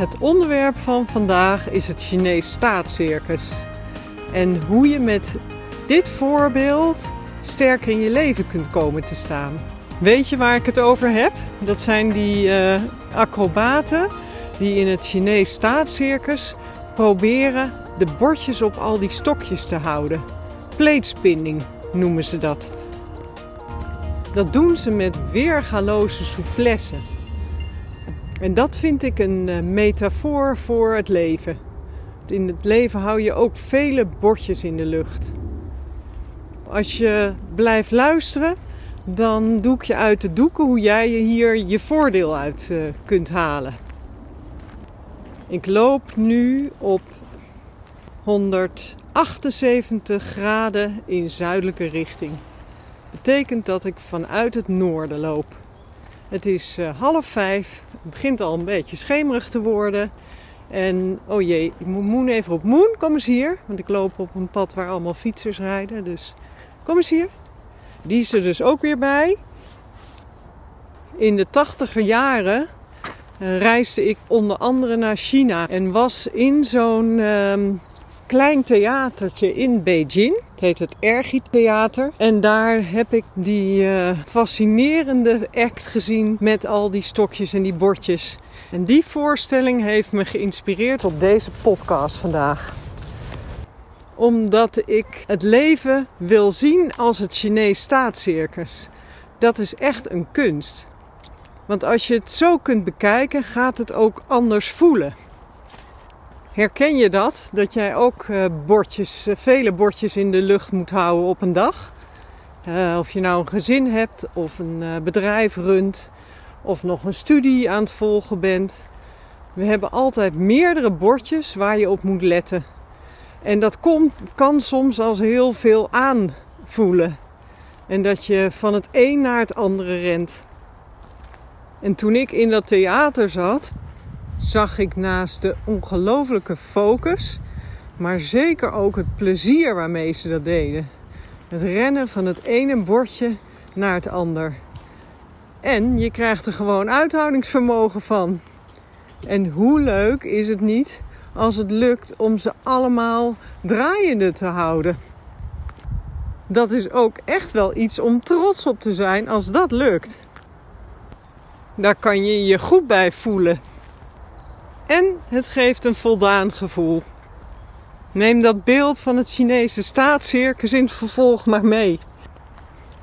Het onderwerp van vandaag is het Chinees staatscircus. En hoe je met dit voorbeeld sterker in je leven kunt komen te staan. Weet je waar ik het over heb? Dat zijn die uh, acrobaten die in het Chinees staatscircus proberen de bordjes op al die stokjes te houden. Pleetspinning noemen ze dat. Dat doen ze met weergaloze souplesse. En dat vind ik een uh, metafoor voor het leven. In het leven hou je ook vele bordjes in de lucht. Als je blijft luisteren, dan doe ik je uit de doeken hoe jij hier je voordeel uit uh, kunt halen. Ik loop nu op 178 graden in zuidelijke richting. Betekent dat ik vanuit het noorden loop. Het is uh, half vijf. Het begint al een beetje schemerig te worden. En oh jee, ik moet Moen even op Moen. Kom eens hier. Want ik loop op een pad waar allemaal fietsers rijden. Dus kom eens hier. Die is er dus ook weer bij. In de tachtiger jaren uh, reisde ik onder andere naar China. En was in zo'n uh, klein theatertje in Beijing. Het heet het Ergi Theater. En daar heb ik die uh, fascinerende act gezien met al die stokjes en die bordjes. En die voorstelling heeft me geïnspireerd op deze podcast vandaag. Omdat ik het leven wil zien als het Chinees staatscircus. Dat is echt een kunst. Want als je het zo kunt bekijken, gaat het ook anders voelen. Herken je dat? Dat jij ook uh, bordjes, uh, vele bordjes in de lucht moet houden op een dag? Uh, of je nou een gezin hebt of een bedrijf runt of nog een studie aan het volgen bent. We hebben altijd meerdere bordjes waar je op moet letten. En dat kan soms als heel veel aanvoelen. En dat je van het een naar het andere rent. En toen ik in dat theater zat, zag ik naast de ongelofelijke focus, maar zeker ook het plezier waarmee ze dat deden. Het rennen van het ene bordje naar het ander. En je krijgt er gewoon uithoudingsvermogen van. En hoe leuk is het niet als het lukt om ze allemaal draaiende te houden? Dat is ook echt wel iets om trots op te zijn als dat lukt. Daar kan je je goed bij voelen. En het geeft een voldaan gevoel. Neem dat beeld van het Chinese staatscircus in vervolg maar mee.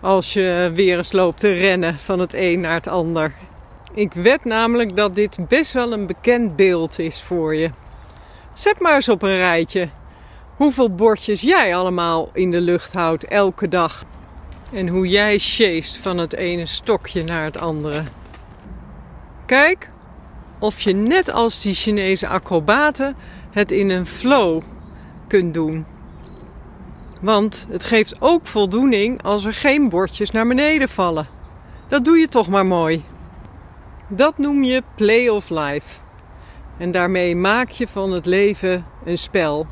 Als je weer eens loopt te rennen van het een naar het ander. Ik wed namelijk dat dit best wel een bekend beeld is voor je. Zet maar eens op een rijtje hoeveel bordjes jij allemaal in de lucht houdt elke dag. En hoe jij sjeest van het ene stokje naar het andere. Kijk of je net als die Chinese acrobaten het in een flow kunt doen. Want het geeft ook voldoening als er geen bordjes naar beneden vallen. Dat doe je toch maar mooi. Dat noem je play of life. En daarmee maak je van het leven een spel.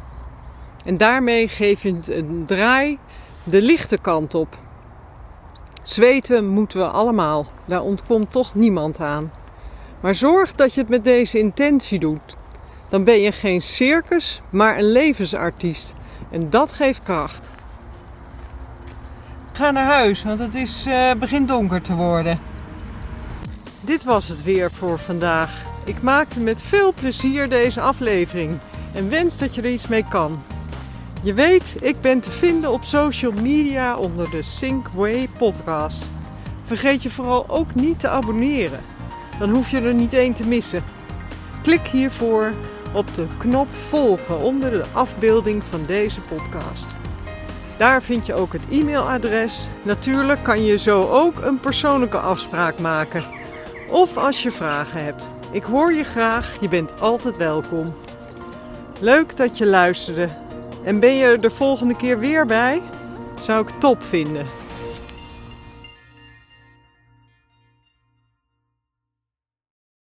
En daarmee geef je een draai de lichte kant op. Zweten moeten we allemaal, daar ontkomt toch niemand aan. Maar zorg dat je het met deze intentie doet. Dan ben je geen circus, maar een levensartiest. En dat geeft kracht. Ga naar huis, want het is, uh, begint donker te worden. Dit was het weer voor vandaag. Ik maakte met veel plezier deze aflevering en wens dat je er iets mee kan. Je weet, ik ben te vinden op social media onder de Synkway podcast. Vergeet je vooral ook niet te abonneren. Dan hoef je er niet één te missen. Klik hiervoor op de knop volgen onder de afbeelding van deze podcast. Daar vind je ook het e-mailadres. Natuurlijk kan je zo ook een persoonlijke afspraak maken. Of als je vragen hebt. Ik hoor je graag, je bent altijd welkom. Leuk dat je luisterde. En ben je er de volgende keer weer bij? Zou ik top vinden.